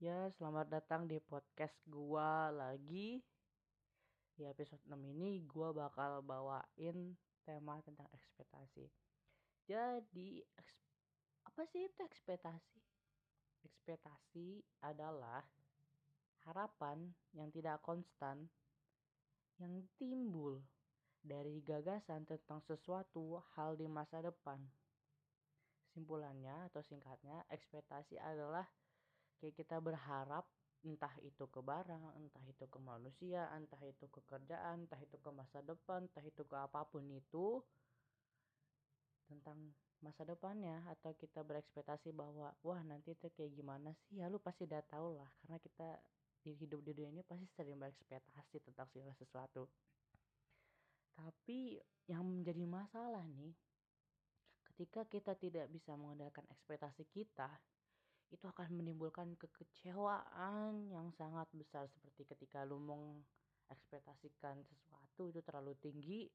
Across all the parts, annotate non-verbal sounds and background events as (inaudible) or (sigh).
Ya, selamat datang di podcast gua lagi. Di episode 6 ini gua bakal bawain tema tentang ekspektasi. Jadi, apa sih itu ekspektasi? Ekspektasi adalah harapan yang tidak konstan yang timbul dari gagasan tentang sesuatu hal di masa depan. Simpulannya atau singkatnya, ekspektasi adalah kayak kita berharap entah itu ke barang, entah itu ke manusia, entah itu ke kerjaan, entah itu ke masa depan, entah itu ke apa pun itu tentang masa depannya atau kita berekspektasi bahwa wah nanti itu kayak gimana sih? Ya lu pasti udah tahu lah karena kita di hidup di dunia ini pasti sering berekspektasi tentang segala sesuatu. Tapi yang menjadi masalah nih ketika kita tidak bisa mengandalkan ekspektasi kita itu akan menimbulkan kekecewaan yang sangat besar. Seperti ketika lu mengekspektasikan sesuatu itu terlalu tinggi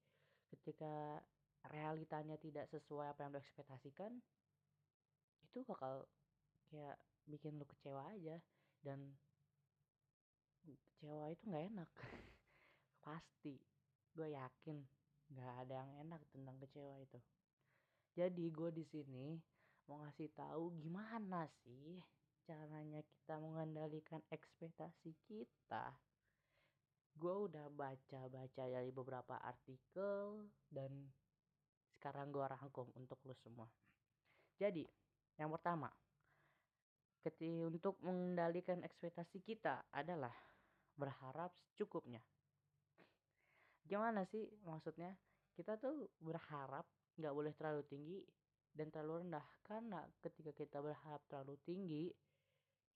ketika realitanya tidak sesuai apa yang lu ekspektasikan itu bakal kayak bikin lu kecewa aja. Dan kecewa itu nggak enak. (laughs) Pasti. Gue yakin nggak ada yang enak tentang kecewa itu. Jadi gue di sini mau ngasih tahu gimana sih caranya kita mengendalikan ekspektasi kita? Gue udah baca-baca dari beberapa artikel dan sekarang gue rangkum untuk lo semua. Jadi yang pertama ketika untuk mengendalikan ekspektasi kita adalah berharap secukupnya. Gimana sih maksudnya? Kita tuh berharap nggak boleh terlalu tinggi dan terlalu rendah. Karena ketika kita berharap terlalu tinggi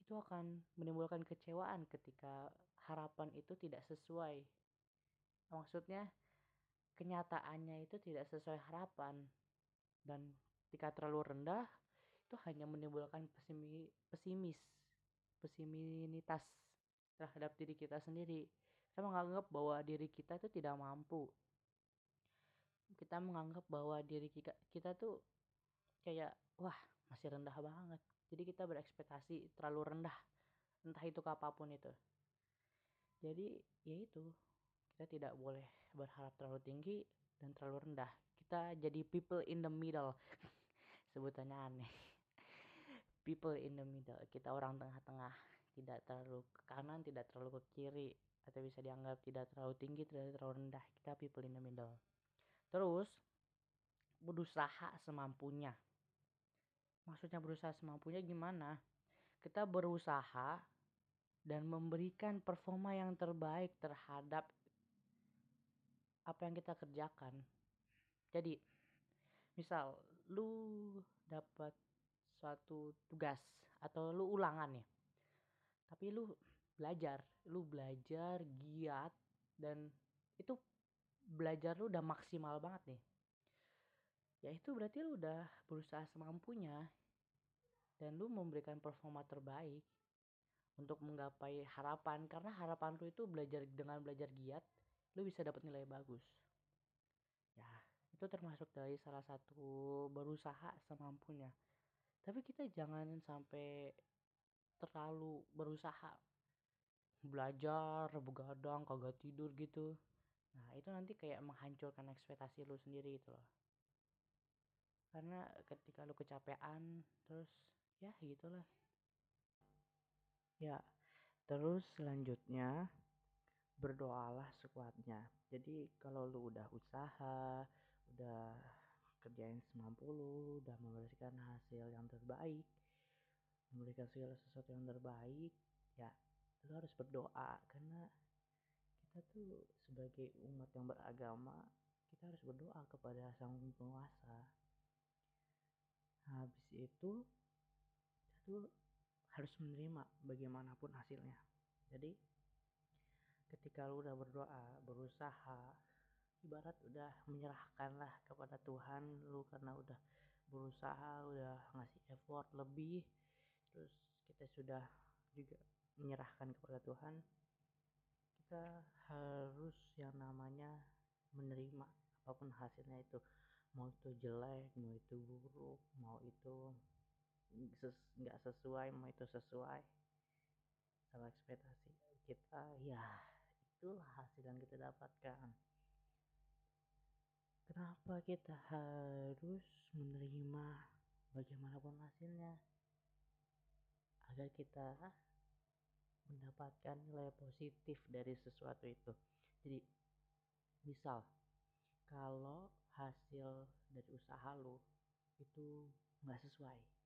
itu akan menimbulkan kecewaan ketika harapan itu tidak sesuai. Maksudnya kenyataannya itu tidak sesuai harapan. Dan ketika terlalu rendah itu hanya menimbulkan pesimi, pesimis pesiminitas terhadap diri kita sendiri. Kita menganggap bahwa diri kita itu tidak mampu. Kita menganggap bahwa diri kita kita tuh kayak wah masih rendah banget. Jadi kita berekspektasi terlalu rendah entah itu apa pun itu. Jadi ya itu kita tidak boleh berharap terlalu tinggi dan terlalu rendah. Kita jadi people in the middle. (laughs) Sebutannya aneh. (laughs) People in the middle. Kita orang tengah-tengah. Tidak terlalu ke kanan tidak terlalu ke kiri. Atau bisa dianggap tidak terlalu tinggi tidak terlalu rendah. Kita people in the middle. Terus berusaha semampunya maksudnya berusaha semampunya gimana? Kita berusaha dan memberikan performa yang terbaik terhadap apa yang kita kerjakan. Jadi misal lu dapat suatu tugas atau lu ulangan ya tapi lu belajar lu belajar giat dan itu belajar lu udah maksimal banget nih. Ya itu berarti lu udah berusaha semampunya dan lu memberikan performa terbaik untuk menggapai harapan karena harapan lu itu belajar dengan belajar giat lu bisa dapat nilai bagus. Ya itu termasuk dari salah satu berusaha semampunya. Tapi kita jangan sampai terlalu berusaha. Belajar begadang kagak tidur gitu. Nah itu nanti kayak menghancurkan ekspektasi lu sendiri itu loh. Karena ketika lu kecapean terus ya gitulah. Ya terus selanjutnya berdoalah sekuatnya. Jadi kalau lu udah usaha udah kerjain semampu lu udah memberikan hasil yang terbaik memberikan segala sesuatu yang terbaik ya lu harus berdoa. Karena kita tuh sebagai umat yang beragama kita harus berdoa kepada sang penguasa. Habis itu itu harus menerima bagaimanapun hasilnya. Jadi ketika lu udah berdoa berusaha ibarat udah menyerahkan lah kepada Tuhan lu karena udah berusaha udah ngasih effort lebih terus kita sudah juga menyerahkan kepada Tuhan kita harus yang namanya menerima apa pun hasilnya itu. Mau itu jelek mau itu buruk mau itu nggak sesuai mau itu sesuai kalau ekspektasi kita ya itulah hasil yang kita dapatkan. Kenapa kita harus menerima bagaimanapun hasilnya? Agar kita mendapatkan nilai positif dari sesuatu itu. Jadi misal kalau hasil dari usaha lo itu nggak sesuai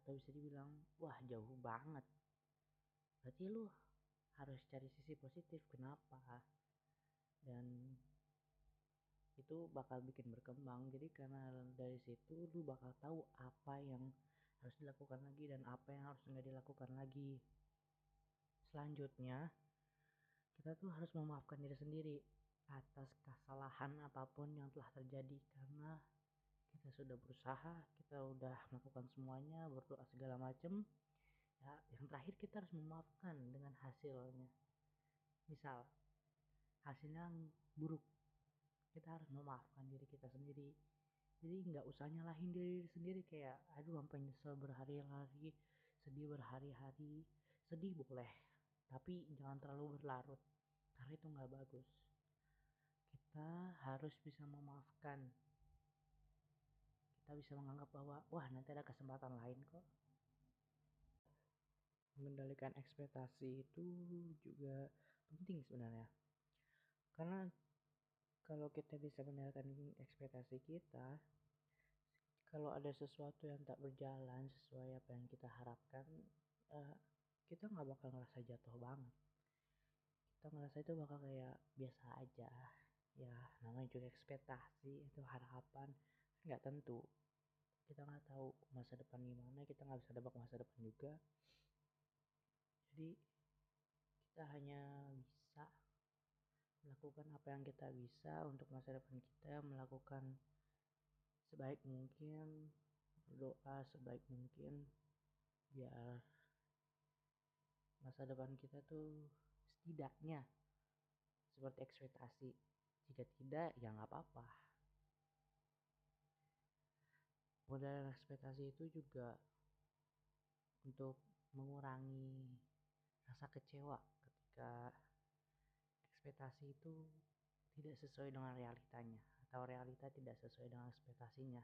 atau bisa dibilang wah jauh banget. Berarti lu harus cari sisi positif kenapa? Dan itu bakal bikin berkembang. Jadi karena dari situ lu bakal tahu apa yang harus dilakukan lagi dan apa yang harus nggak dilakukan lagi. Selanjutnya kita tuh harus memaafkan diri sendiri atas kesalahan apa pun yang telah terjadi karena kita sudah berusaha kita udah melakukan semuanya berdoa segala macem. Ya yang terakhir kita harus memaafkan dengan hasilnya. Misal hasilnya buruk. Kita harus memaafkan diri kita sendiri. Jadi nggak usah nyalahin diri sendiri kayak aduh sampai nyesel berhari-hari sedih berhari-hari. Sedih boleh tapi jangan terlalu berlarut karena itu nggak bagus. Kita harus bisa memaafkan kita bisa menganggap bahwa wah nanti ada kesempatan lain kok. Mengendalikan ekspektasi itu juga penting sebenarnya. Karena kalau kita bisa mengendalikan ekspektasi kita kalau ada sesuatu yang tak berjalan sesuai apa yang kita harapkan uh, kita nggak bakal ngerasa jatuh banget. Kita ngerasa itu bakal kayak biasa aja. Ya namanya juga ekspektasi itu harapan nggak tentu. Kita nggak tahu masa depan gimana kita nggak bisa nebak masa depan juga. Jadi kita hanya bisa melakukan apa yang kita bisa untuk masa depan kita melakukan sebaik mungkin berdoa sebaik mungkin biar masa depan kita tuh setidaknya seperti ekspektasi. Jika tidak ya nggak apa-apa modal ekspektasi itu juga untuk mengurangi rasa kecewa ketika ekspektasi itu tidak sesuai dengan realitanya atau realita tidak sesuai dengan ekspektasinya.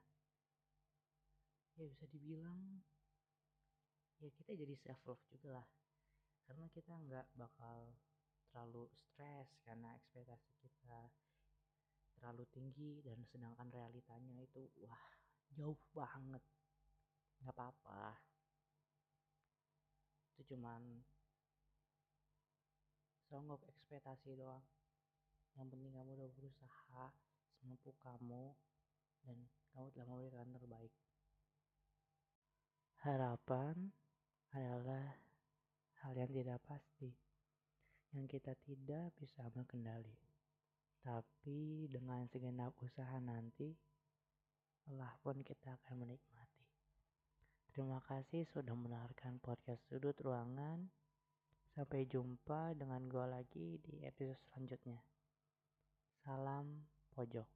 Ya bisa dibilang ya kita jadi self love juga lah. Karena kita nggak bakal terlalu stres karena ekspektasi kita terlalu tinggi dan sedangkan realitanya itu wah jauh banget. Nggak apa-apa. Itu cuman songok ekspektasi doang. Yang penting kamu udah berusaha semampu kamu dan kamu telah memberikan terbaik. Harapan adalah hal yang tidak pasti yang kita tidak bisa mengendali. Tapi dengan segenap usaha nanti Allah pun kita akan menikmati. Terima kasih sudah mendengarkan podcast sudut ruangan. Sampai jumpa dengan gue lagi di episode selanjutnya. Salam pojok.